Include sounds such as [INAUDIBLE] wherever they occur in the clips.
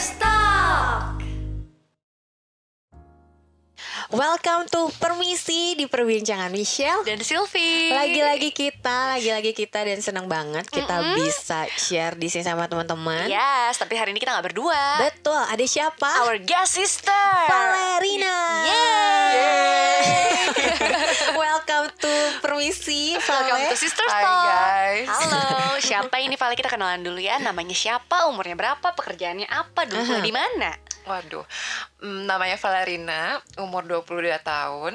está Welcome to Permisi di Perbincangan Michelle dan Sylvie. Lagi-lagi kita, lagi-lagi kita dan senang banget kita Mm-mm. bisa share di sini sama teman-teman. Yes, tapi hari ini kita nggak berdua. Betul, ada siapa? Our guest sister. Valerina. Yeay. [LAUGHS] Welcome to Permisi, Welcome Vale. to Sister Hai, Talk. guys. Halo, [LAUGHS] siapa ini Vale kita kenalan dulu ya. Namanya siapa, umurnya berapa, pekerjaannya apa, dulu kuliah di mana? Waduh, mm, namanya Valerina, umur 22 tahun.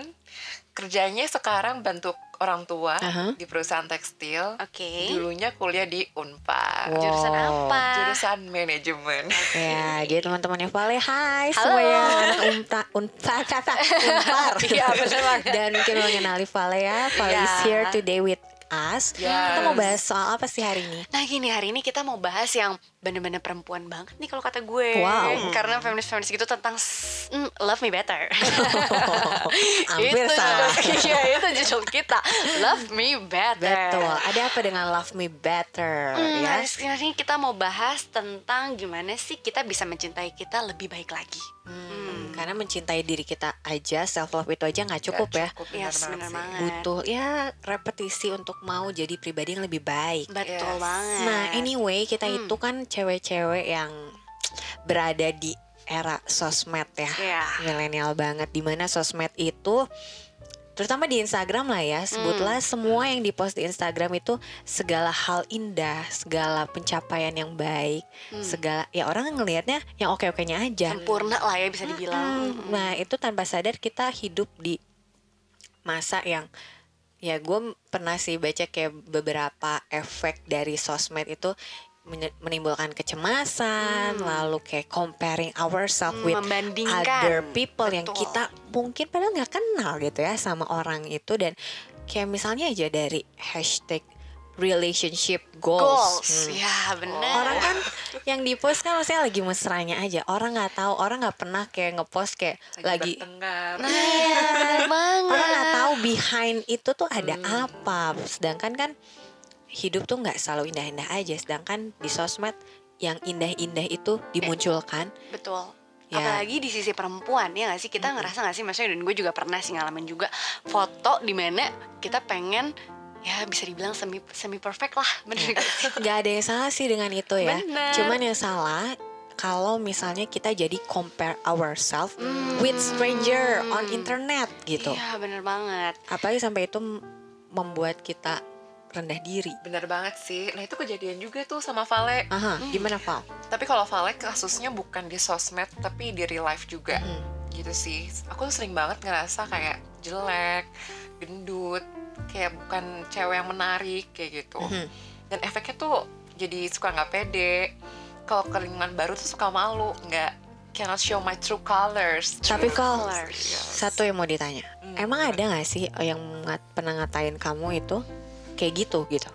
Kerjanya sekarang bantu orang tua Aha. di perusahaan tekstil. Oke. Dulunya kuliah di Unpad. Wow. Jurusan apa? Jurusan manajemen. Ya, jadi teman-temannya Vale, hai Halo. semuanya anak unta, [LAUGHS] unpar. Iya, banget. Dan mungkin mengenali Vale ya, Vale Iya. is here today with us. Kita mau Yes. bahas soal apa sih hari ini? Nah gini hari ini kita mau bahas yang bener-bener perempuan banget nih kalau kata gue Wow. Karena feminis-feminis gitu tentang mm, love me better [LAUGHS] Hampir itu, salah. [LAUGHS] Iya itu judul kita Love me better Betul. Ada apa dengan Love Me Better Hmm, ya? hari ini kita mau bahas tentang gimana sih kita bisa mencintai kita lebih baik lagi. Hmm, Karena mencintai diri kita aja, self love itu aja nggak cukup ya. Cukup, benar Yes, banget benar banget. Butuh ya repetisi untuk mau jadi pribadi yang lebih baik. Betul Yes. banget. Nah, anyway, kita Hmm. itu kan cewek-cewek yang berada di era sosmed ya. Iya. Milenial banget di mana sosmed itu terutama di Instagram lah ya, sebutlah Hmm. semua yang dipost di Instagram itu segala hal indah, segala pencapaian yang baik, Hmm. segala ya orang ngelihatnya yang oke-okenya aja. sempurna lah ya bisa dibilang. Hmm, Nah itu tanpa sadar kita hidup di masa yang ya gue pernah sih baca kayak beberapa efek dari sosmed itu menimbulkan kecemasan, lalu kayak comparing ourselves Hmm, with membandingkan. other people yang Betul. kita mungkin padahal nggak kenal gitu ya sama orang itu dan kayak misalnya aja dari hashtag relationship goals. Goals, Hmm. ya benar. Orang kan yang di post kan maksudnya lagi mesranya aja. Orang nggak tahu, orang nggak pernah kayak ngepost kayak lagi. bertengkar. Nah, banget. orang nggak tahu [LAUGHS] behind itu tuh ada Hmm. apa. Sedangkan kan hidup tuh nggak selalu indah-indah aja. Sedangkan di sosmed yang indah-indah itu dimunculkan. Betul. Ya. Apalagi di sisi perempuan ya gak sih kita ngerasa gak sih maksudnya dan gue juga pernah sih ngalamin juga foto di mana kita pengen ya bisa dibilang semi semi perfect lah [LAUGHS] bener gak sih? [LAUGHS] Nggak ada yang salah sih dengan itu ya. Bener. Cuman yang salah kalau misalnya kita jadi compare ourselves Hmm. with stranger on internet gitu. Iya bener banget. Apalagi sampai itu membuat kita rendah diri. Bener banget sih. Nah itu kejadian juga tuh sama Vale. Aha, gimana Val? Tapi kalau Vale kasusnya bukan di sosmed tapi di real life juga. Hmm. Gitu sih. Aku tuh sering banget ngerasa kayak jelek, gendut, kayak bukan cewek yang menarik kayak gitu. Mhm. Dan efeknya tuh jadi suka nggak pede. Kalau ke lingkungan baru tuh suka malu, nggak cannot show my true colors. Tapi colors. satu yang mau ditanya. Hmm, Emang ada gak sih yang ngat- pernah ngatain kamu itu kayak gitu gitu?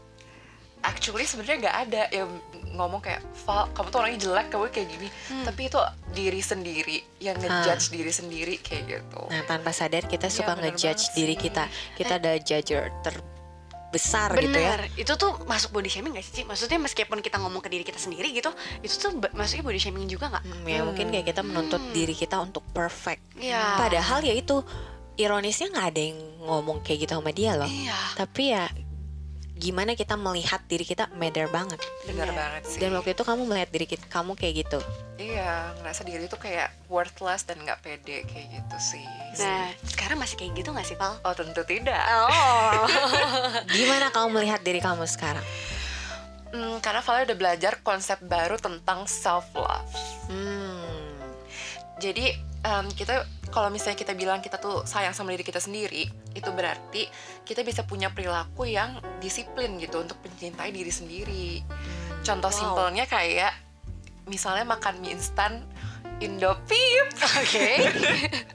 actually sebenarnya nggak ada yang ngomong kayak Val kamu tuh orangnya jelek kamu kayak gini Hmm. tapi itu diri sendiri yang ngejudge diri sendiri kayak gitu Nah, tanpa sadar kita Iya, suka bener ngejudge diri kita. Kita ada judger terbesar gitu ya. Bener, itu tuh masuk body shaming gak sih? Ci? Maksudnya meskipun kita ngomong ke diri kita sendiri gitu, itu tuh masuknya body shaming juga gak? Hmm, ya mungkin kayak kita menuntut diri kita untuk perfect. Iya. Padahal ya itu ironisnya nggak ada yang ngomong kayak gitu sama dia loh. Iya. Tapi ya gimana kita melihat diri kita matter banget. bener Bener. banget sih Dan waktu itu kamu melihat diri kita, kamu kayak gitu. iya ngerasa diri tuh kayak worthless dan nggak pede kayak gitu sih Nah, sekarang masih kayak gitu gak sih, Val? oh tentu tidak Oh. [LAUGHS] Gimana kamu melihat diri kamu sekarang? Hmm, karena Vale udah belajar konsep baru tentang self love Hmm. Jadi em, kita kalau misalnya kita bilang kita tuh sayang sama diri kita sendiri, itu berarti kita bisa punya perilaku yang disiplin gitu untuk mencintai diri sendiri. Contoh Wow. simpelnya kayak misalnya makan mie instan Indopip. [LAUGHS] Oke.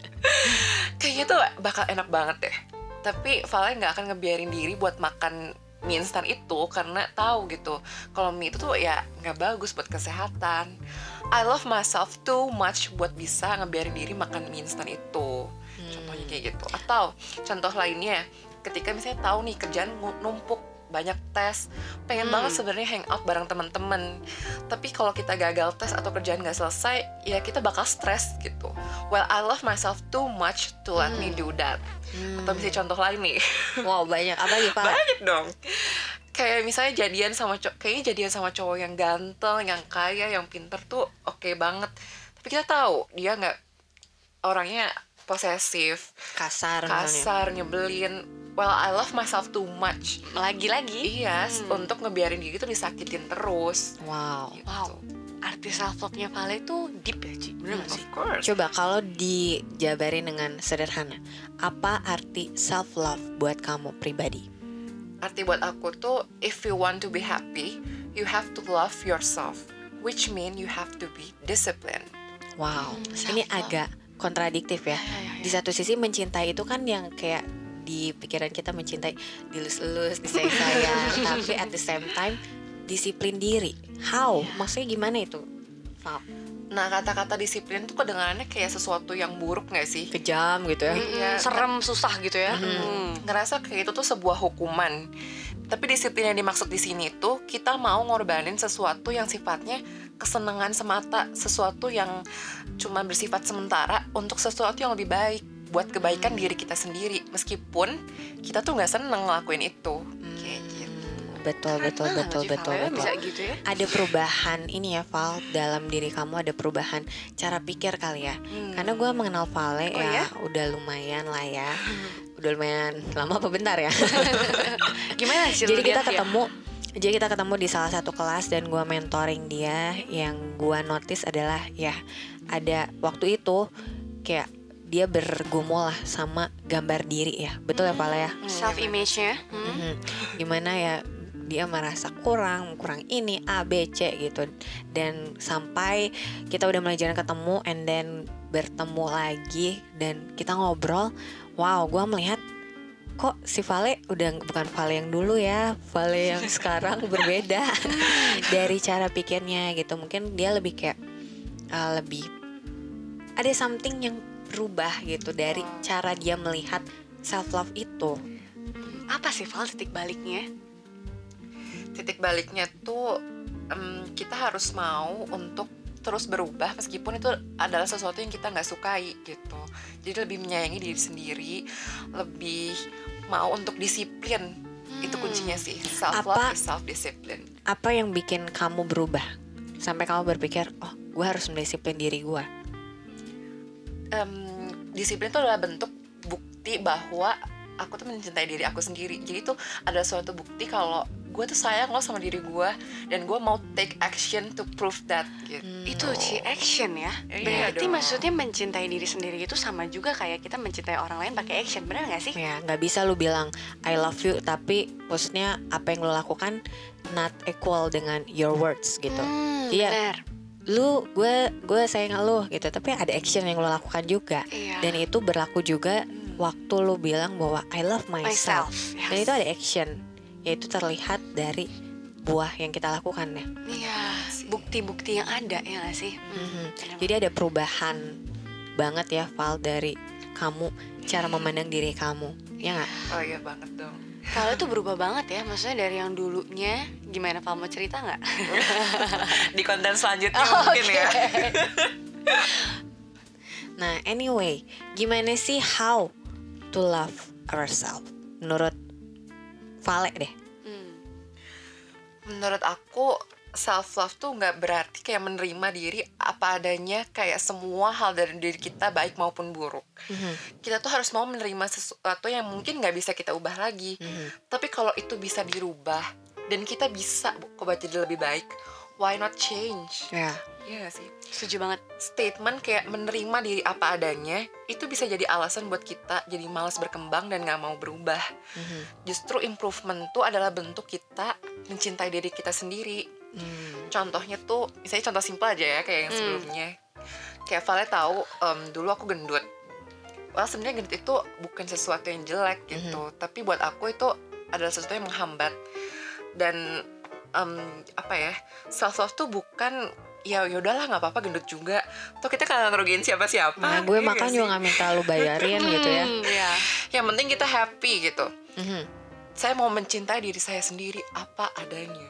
[LAUGHS] Kayaknya tuh bakal enak banget deh. Tapi Valen nggak akan ngebiarin diri buat makan mie instan itu karena tahu gitu kalau mie itu tuh ya nggak bagus buat kesehatan. I love myself too much buat bisa ngebiarin diri makan mie instan itu. Contohnya kayak gitu. Atau contoh lainnya ketika misalnya tahu nih kerjaan numpuk banyak tes pengen Hmm. banget sebenarnya hangout bareng teman-teman tapi kalau kita gagal tes atau kerjaan nggak selesai ya kita bakal stres gitu well I love myself too much to let me do that Hmm. atau bisa contoh lain nih Wow banyak apa lagi Pak? [LAUGHS] banyak dong kayak misalnya jadian sama cowok kayaknya jadian sama cowok yang ganteng yang kaya yang pinter tuh oke banget tapi kita tahu dia nggak orangnya posesif Kasar, misalnya. kasar nyebelin well I love myself too much Lagi-lagi. iya Hmm. untuk ngebiarin dia itu disakitin terus Wow. gitu. Wow. Arti self love-nya Vale itu deep ya, Ci? Bener of sih? course Coba kalau dijabarin dengan sederhana, apa arti self love buat kamu pribadi? Arti buat aku tuh if you want to be happy you have to love yourself which mean you have to be disciplined Wow, Hmm, ini agak kontradiktif ya. Ya, ya, ya. Di satu sisi mencintai itu kan yang kayak di pikiran kita mencintai dilus-lus, disayang-sayang, [LAUGHS] tapi at the same time disiplin diri. How? Maksudnya gimana itu? Val? Nah kata-kata disiplin tuh kedengarannya kayak sesuatu yang buruk gak sih Kejam gitu ya. Iya. serem, susah gitu ya. Mhm. Hmm. ngerasa kayak itu tuh sebuah hukuman. Tapi disiplin yang dimaksud di sini tuh kita mau ngorbanin sesuatu yang sifatnya kesenangan semata, sesuatu yang cuma bersifat sementara untuk sesuatu yang lebih baik buat kebaikan diri kita sendiri. Meskipun kita tuh nggak seneng ngelakuin itu. Kayak gitu. Betul, betul, Keren betul, betul, Vale, betul. Bisa gitu ya. Ada perubahan ini ya Val dalam diri kamu ada perubahan cara pikir kali ya. Hmm. Karena gue mengenal Vale Oh, ya, ya? udah lumayan lah ya. Udah lumayan lama apa bentar ya. [LAUGHS] Gimana sih jadi kita lihat ya? ketemu jadi kita ketemu di salah satu kelas dan gua mentoring dia yang gua notice adalah ya ada waktu itu kayak dia bergumul lah sama gambar diri ya betul ya Pala ya self image-nya. Hmm. Mhm. gimana ya dia merasa kurang kurang ini A B C gitu. Dan sampai kita udah mulai jarang ketemu and then bertemu lagi dan kita ngobrol wow gua melihat kok si Vale udah bukan Vale yang dulu ya Vale yang [LAUGHS] sekarang berbeda [LAUGHS] dari cara pikirnya gitu. Mungkin dia lebih kayak uh, lebih ada something yang berubah gitu dari cara dia melihat self love itu. Apa sih Val titik baliknya? Titik baliknya tuh em, kita harus mau untuk terus berubah meskipun itu adalah sesuatu yang kita nggak sukai gitu. Jadi lebih menyayangi diri sendiri, lebih mau untuk disiplin. Itu kuncinya sih. Self love Apa- is self discipline. apa yang bikin kamu berubah sampai kamu berpikir oh gue harus mendisiplin diri gue disiplin itu adalah bentuk bukti bahwa aku tuh mencintai diri aku sendiri. Jadi itu adalah suatu bukti kalau gue tuh sayang loh sama diri gue dan gue mau take action to prove that gitu. Itu Ci action ya. Iya Berarti dong. maksudnya mencintai diri sendiri itu sama juga kayak kita mencintai orang lain pakai action. Bener gak sih? ya nggak bisa lu bilang I love you tapi maksudnya apa yang lu lakukan not equal dengan your words gitu Hmm, Iya. bener. lu gue gue sayang lu gitu tapi ada action yang lu lakukan juga Iya. dan itu berlaku juga waktu lu bilang bahwa I love myself, Myself. dan itu ada action yaitu terlihat dari buah yang kita lakukan ya Iya. Bukti-bukti yang ada ya gak sih? Hmm, Mhm. bener Jadi ada perubahan banget ya Val dari kamu cara memandang diri kamu ya nggak Oh iya banget dong. Kalau itu berubah banget ya, maksudnya dari yang dulunya gimana Val mau cerita nggak? [LAUGHS] Di konten selanjutnya mungkin ya. Nah anyway gimana sih how to love ourselves menurut Vale deh Hmm. Menurut aku self love tuh nggak berarti kayak menerima diri apa adanya kayak semua hal dari diri kita baik maupun buruk. Kita tuh harus mau menerima sesuatu yang mungkin nggak bisa kita ubah lagi. Tapi kalau itu bisa dirubah dan kita bisa kok jadi lebih baik, why not change? ya Iya gak sih? Setuju banget. Statement kayak menerima diri apa adanya itu bisa jadi alasan buat kita jadi malas berkembang dan nggak mau berubah. Justru improvement tuh adalah bentuk kita mencintai diri kita sendiri. Hmm. Contohnya tuh, misalnya contoh simpel aja ya kayak yang Hmm. sebelumnya. Kayak Vale tahu em, dulu aku gendut. Well sebenarnya gendut itu bukan sesuatu yang jelek gitu, tapi buat aku itu adalah sesuatu yang menghambat. Dan em, apa ya, self love tuh bukan ya yaudahlah nggak apa-apa gendut juga. Tuh kita kan ngerugiin siapa-siapa. Nah gue iya makan juga nggak minta lu bayarin gitu ya Hmm, Iya. Yang penting kita happy gitu. Mhm. saya mau mencintai diri saya sendiri apa adanya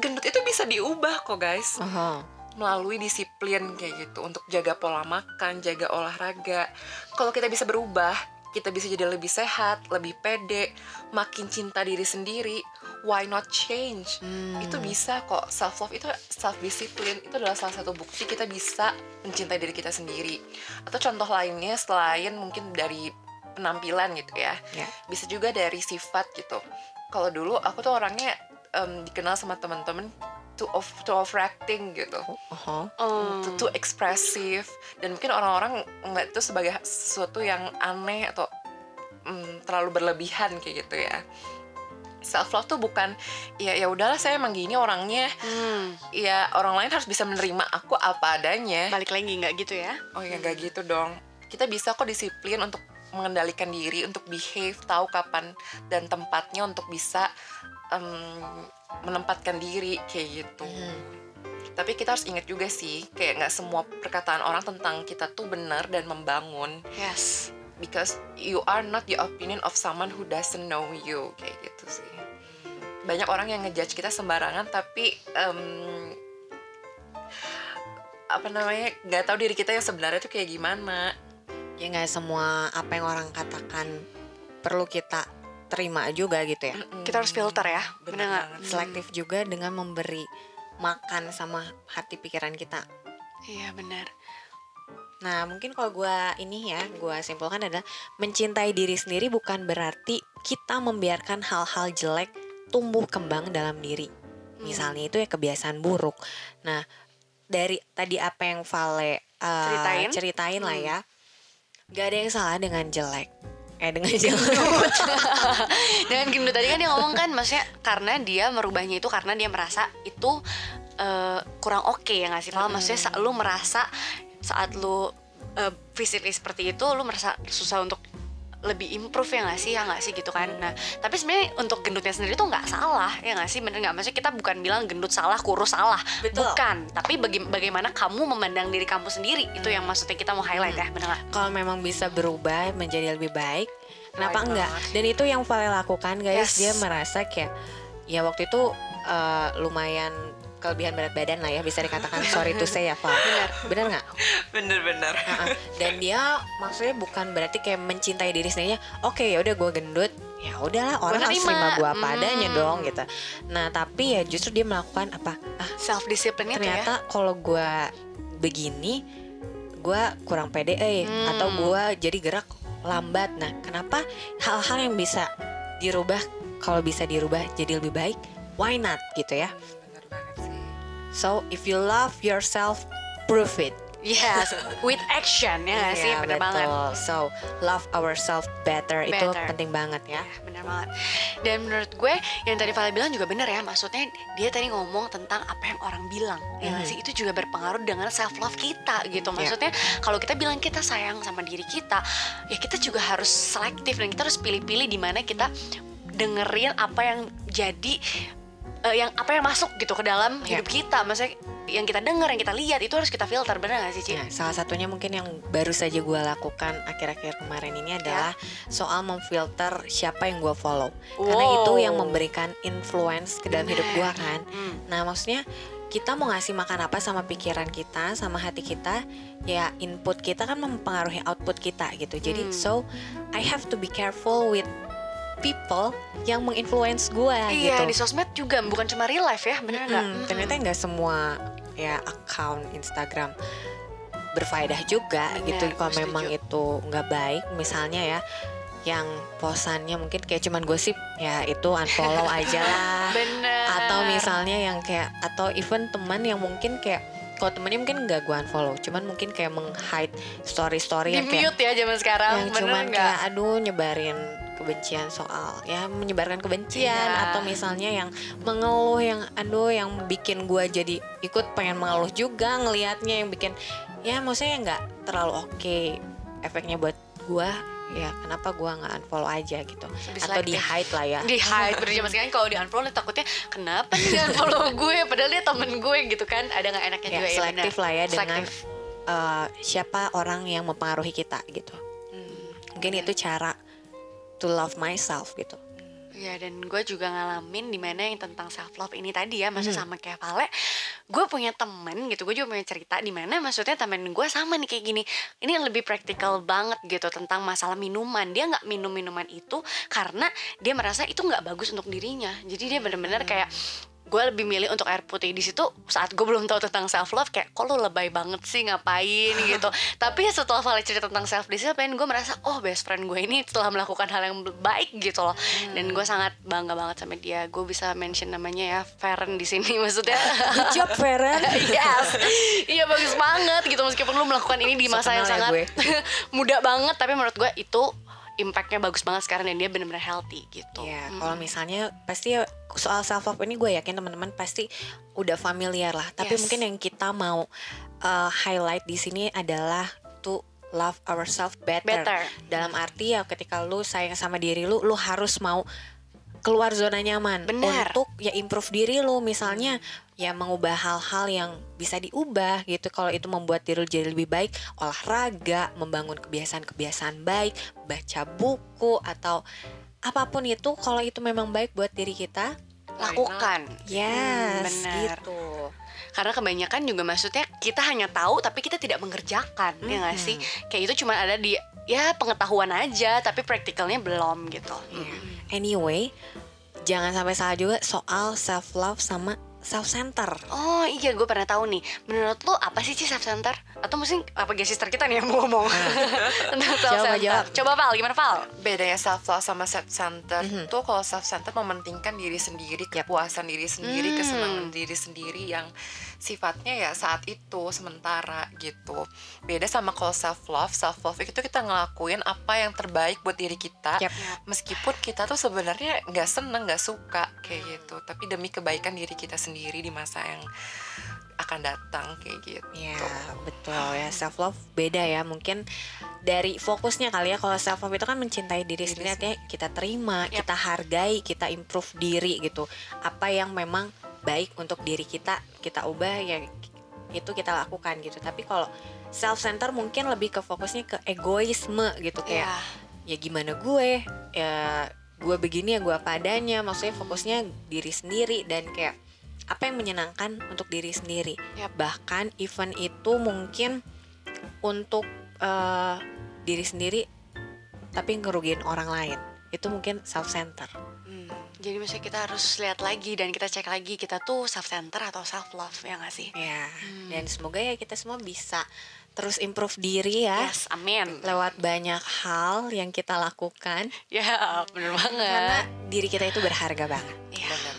gendut itu bisa diubah kok guys Aha. melalui disiplin kayak gitu untuk jaga pola makan, jaga olahraga. Kalau kita bisa berubah, kita bisa jadi lebih sehat, lebih pede, makin cinta diri sendiri. Why not change? Hmm. Itu bisa kok. Self love itu self discipline itu adalah salah satu bukti kita bisa mencintai diri kita sendiri. Atau contoh lainnya selain mungkin dari penampilan gitu ya. Ya. Bisa juga dari sifat gitu. Kalau dulu aku tuh orangnya em, dikenal sama teman-teman too of too overacting gitu. Oh. too, too ekspresif dan mungkin orang-orang ngeliat itu sebagai sesuatu yang aneh atau mm, terlalu berlebihan kayak gitu ya. Self love tuh bukan ya ya udahlah saya emang gini orangnya. Hmm, ya orang lain harus bisa menerima aku apa adanya. Balik lagi nggak gitu ya? oh ya gak gitu dong. Kita bisa kok disiplin untuk mengendalikan diri untuk behave tahu kapan dan tempatnya untuk bisa em, menempatkan diri kayak gitu Hmm. tapi kita harus ingat juga sih kayak nggak semua perkataan orang tentang kita tuh benar dan membangun Yes. because you are not the opinion of someone who doesn't know you kayak gitu sih banyak orang yang ngejudge kita sembarangan tapi em, apa namanya nggak tahu diri kita yang sebenarnya tuh kayak gimana Ya nggak semua apa yang orang katakan perlu kita terima juga gitu ya. Mm-mm. Kita harus filter ya, bener nggak? Selektif juga dengan memberi makan sama hati pikiran kita. Iya benar. Nah, mungkin kalau gue ini ya, gue simpulkan adalah mencintai diri sendiri bukan berarti kita membiarkan hal-hal jelek tumbuh kembang dalam diri. Misalnya itu ya kebiasaan buruk. Nah, dari tadi apa yang Vale uh, Ceritain. ceritain lah Hmm. ya, gak ada yang salah dengan jelek. Eh dengan jelek. [LAUGHS] Dengan gendut tadi kan dia ngomong kan, maksudnya karena dia merubahnya itu karena dia merasa itu eh, kurang oke ya nggak sih? Val? Maksudnya saat lu merasa saat lu eh, physically seperti itu, lu merasa susah untuk lebih improve ya nggak sih? Ya nggak sih gitu kan? Nah tapi sebenarnya untuk gendutnya sendiri tuh nggak salah ya nggak sih? Bener nggak? Maksudnya kita bukan bilang gendut salah kurus salah. Betul. bukan. Tapi baga- bagaimana kamu memandang diri kamu sendiri? Itu yang maksudnya kita mau highlight ya bener nggak? Kalau memang bisa berubah menjadi lebih baik, kenapa Baik enggak? banget. Dan itu yang Vale lakukan guys, Yes. dia merasa kayak ya waktu itu eh, lumayan kelebihan berat badan lah ya bisa dikatakan sorry to say ya Val. Bener, bener nggak? bener-bener Heeh. Dan dia maksudnya bukan berarti kayak mencintai diri sendirinya. Oke ya udah gue gendut, ya udahlah orang harus terima. gue apa Hmm. adanya dong gitu. Nah tapi ya justru dia melakukan apa? Ah self discipline itu ya ternyata kalau gue begini gue kurang pede eh Hmm. atau gue jadi gerak lambat nah kenapa hal-hal yang bisa dirubah kalau bisa dirubah jadi lebih baik why not gitu ya bener so if you love yourself prove it Yes, with action ya nggak sih, Iya, bener banget. so love ourselves better, itu Better. penting banget ya Ya, bener banget. Dan menurut gue yang tadi Vale bilang juga bener ya. Maksudnya dia tadi ngomong tentang apa yang orang bilang. Ya nggak Mhm. sih itu juga berpengaruh dengan self love kita gitu. Ya. Maksudnya kalau kita bilang kita sayang sama diri kita, ya kita juga harus selektif dan kita harus pilih-pilih di mana kita dengerin apa yang jadi eh, yang apa yang masuk gitu ke dalam Ya. hidup kita. Maksudnya yang kita dengar, yang kita lihat itu harus kita filter bener gak sih Ci? Ya, salah satunya mungkin yang baru saja gue lakukan akhir-akhir kemarin ini adalah soal memfilter siapa yang gue follow. Karena Wow. itu yang memberikan influence ke dalam hidup gue kan. Hmm. Nah maksudnya kita mau ngasih makan apa sama pikiran kita, sama hati kita, ya input kita kan mempengaruhi output kita gitu. Jadi Hmm. so I have to be careful with people yang menginfluence gue Iya gitu. di sosmed juga bukan cuma real life ya bener nggak? Hmm, ternyata nggak semua ya account Instagram berfaedah juga Benar, gitu gue kalau setuju. memang itu nggak baik misalnya ya yang posannya mungkin kayak cuman gosip ya itu unfollow [LAUGHS] aja lah Bener. atau misalnya yang kayak atau even teman yang mungkin kayak kalau temennya mungkin nggak gua unfollow cuman mungkin kayak meng-hide story-story di yang kayak ya zaman sekarang yang bener cuman nggak? kayak aduh nyebarin kebencian soal ya menyebarkan kebencian Iya. atau misalnya yang mengeluh yang aduh yang bikin gua jadi ikut pengen mengeluh juga ngelihatnya yang bikin ya maksudnya nggak terlalu oke efeknya buat gua ya kenapa gua nggak unfollow aja gitu. Lebih atau di hide lah ya. Di hide bener zaman sekarang kalau di unfollow takutnya kenapa nih di unfollow [LAUGHS] gue padahal dia temen gue gitu kan. Ada nggak enaknya ya juga ya selektif bener. lah ya dengan Selektif. eh, siapa orang yang mempengaruhi kita gitu. Hmm, mungkin itu cara to love myself gitu. Ya dan gue juga ngalamin di mana yang tentang self love ini tadi ya Maksudnya Hmm. sama kayak Vale. Gue punya temen gitu Gue juga punya cerita di mana maksudnya temen gue sama nih kayak gini. Ini yang lebih praktikal banget gitu Tentang masalah minuman. Dia nggak minum minuman itu Karena dia merasa itu nggak bagus untuk dirinya. Jadi dia bener-bener kayak gue lebih milih untuk air putih. Di situ saat gue belum tahu tentang self love kayak kok lu lebay banget sih? Ngapain? [LAUGHS] gitu. Tapi setelah Vale cerita tentang self discipline gue merasa oh best friend gue ini telah melakukan hal yang baik gitu loh. Dan gue sangat bangga banget sama dia. Gue bisa mention namanya ya Feren di sini [LAUGHS] maksudnya. Good job Feren. [LAUGHS] Yes. Iya bagus banget gitu. Meskipun lu melakukan ini di So masa yang kenal ya sangat muda banget tapi menurut gue itu impactnya bagus banget sekarang dan dia benar-benar healthy gitu. Ya, Mm. kalau misalnya pasti soal self love ini gue yakin teman-teman pasti udah familiar lah. Tapi Yes. mungkin yang kita mau uh, highlight di sini adalah to love ourselves better. Better. Dalam arti ya ketika lu sayang sama diri lu, lu harus mau keluar zona nyaman Benar. untuk ya improve diri lu misalnya ya mengubah hal-hal yang bisa diubah gitu kalau itu membuat diri lu jadi lebih baik olahraga membangun kebiasaan-kebiasaan baik baca buku atau apa pun itu kalau itu memang baik buat diri kita lakukan. Yes benar. gitu. Karena kebanyakan juga maksudnya kita hanya tahu tapi kita tidak mengerjakan ya nggak sih? Kayak itu cuma ada di ya pengetahuan aja tapi praktikalnya belum gitu. Iya. anyway jangan sampai salah juga soal self love sama self center Oh iya gue pernah tahu nih. Menurut lo apa sih sih self center? Atau mungkin apa guys sister kita nih yang mau ngomong [LAUGHS] Tentang self center jawab. Coba Val gimana Val? bedanya self love sama self center Mhm. tuh kalau self center mementingkan diri sendiri kepuasan diri sendiri Hmm. kesenangan diri sendiri yang sifatnya ya saat itu sementara gitu beda sama kalau self love self love itu kita ngelakuin apa yang terbaik buat diri kita Yap. meskipun kita tuh sebenarnya nggak seneng nggak suka kayak gitu tapi demi kebaikan diri kita sendiri di masa yang akan datang kayak gitu. Ya betul ya. Self love beda ya. Mungkin dari fokusnya kali ya kalau self love itu kan mencintai diri sendiri artinya kita terima Yap. kita hargai kita improve diri gitu. Apa yang memang baik untuk diri kita kita ubah ya itu kita lakukan gitu. Tapi kalau self center mungkin lebih ke fokusnya ke egoisme gitu kayak Iya. ya gimana gue? Ya gue begini ya gue apa adanya. Maksudnya fokusnya diri sendiri dan kayak apa yang menyenangkan untuk diri sendiri. Yap. bahkan event itu mungkin untuk eh, diri sendiri tapi ngerugiin orang lain. Itu mungkin self center Hmm, Jadi misalnya kita harus lihat lagi Dan kita cek lagi Kita tuh self center atau self love Ya gak sih? ya Hmm. dan semoga ya kita semua bisa terus improve diri ya. Yes, amin. Lewat banyak hal yang kita lakukan. Ya bener banget. Karena diri kita itu berharga banget. Iya, Benar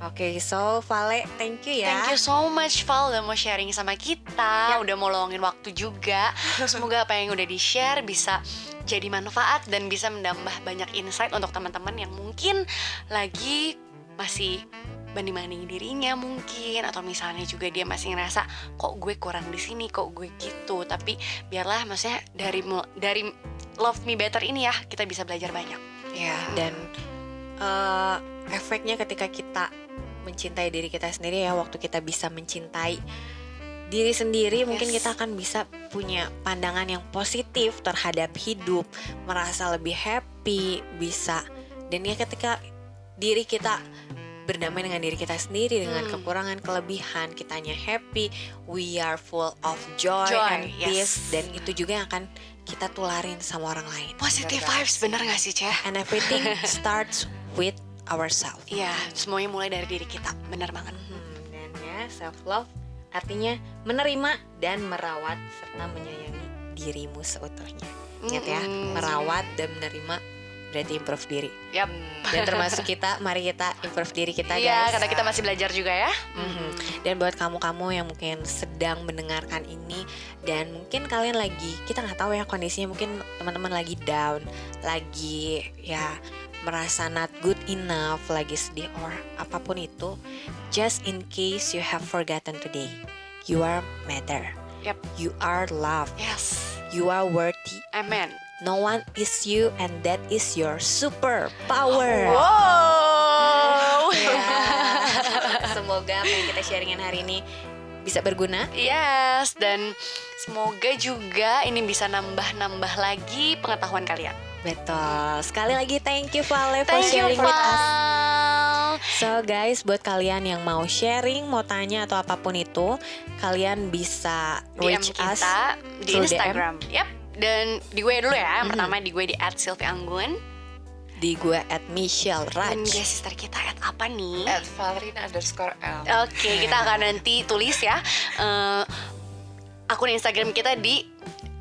Oke, so Vale, thank you ya. Thank you so much Val udah mau sharing sama kita. Udah mau luangin waktu juga. [LAUGHS] Semoga apa yang udah di-share bisa jadi manfaat Dan bisa menambah banyak insight untuk teman-teman yang mungkin lagi masih banding-banding dirinya mungkin. Atau misalnya juga dia masih ngerasa kok gue kurang di sini kok gue gitu? Tapi biarlah maksudnya dari dari love me better ini ya kita bisa belajar banyak. Ya, dan eh, efeknya ketika kita mencintai diri kita sendiri ya, waktu kita bisa mencintai diri sendiri, mungkin Yes. kita akan bisa punya pandangan yang positif terhadap hidup, merasa lebih happy, bisa. Dan ya ketika diri kita berdamai dengan diri kita sendiri dengan Hmm. kekurangan kelebihan kitanya happy we are full of joy, Joy, and yes. peace dan itu juga yang akan kita tularin sama orang lain positive vibes bener gak sih Ceh? and everything [LAUGHS] starts with ourselves. Iya, semuanya mulai dari diri kita. Benar banget. Hmm, dan ya self love artinya menerima dan merawat serta menyayangi dirimu seutuhnya. Ingat ya, Mm-mm. merawat dan menerima berarti improve diri. Yap. Dan termasuk kita, mari kita improve diri kita Iya, guys. karena kita masih belajar juga ya. Mhm. Dan buat kamu-kamu yang mungkin sedang mendengarkan ini dan mungkin kalian lagi kita nggak tahu ya kondisinya mungkin teman-teman lagi down, lagi ya merasa not good enough, lagi sedih or apa pun itu, just in case you have forgotten today, you are matter. Yap. You are loved. Yes. You are worthy. Amen. No one is you and that is your super power. Wow. [LAUGHS] Ya. [LAUGHS] Semoga apa yang kita sharingin hari ini bisa berguna. Yes, dan semoga juga ini bisa nambah-nambah lagi pengetahuan kalian. Betul. Sekali lagi thank you Vale for Thank you, sharing with us. So guys, buat kalian yang mau sharing, mau tanya atau apa pun itu, kalian bisa DM reach kita us di through DM. Instagram. Yap. Dan di gue dulu ya. Yang Mhm. pertama di gue di @sylvianggun. di gue at Michelle Dan Raj. guys, sister kita at apa nih? At Valerina underscore L. Oke, kita akan nanti tulis ya eh, akun Instagram kita di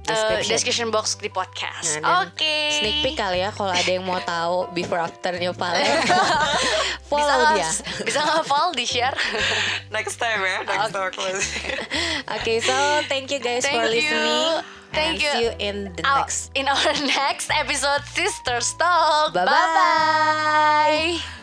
eh, Description. description box di podcast. Nah, Oke. Sneak peek kali ya kalau ada yang mau tahu before afternya Vale. [LAUGHS] bisa Follow nggak dia. bisa nggak Val di share? [LAUGHS] Next time ya, next time close. [LAUGHS] Oke, so thank you guys Thank for you. listening. Thank and you. see you in the next in our next episode, Sisters Talk. Bye bye.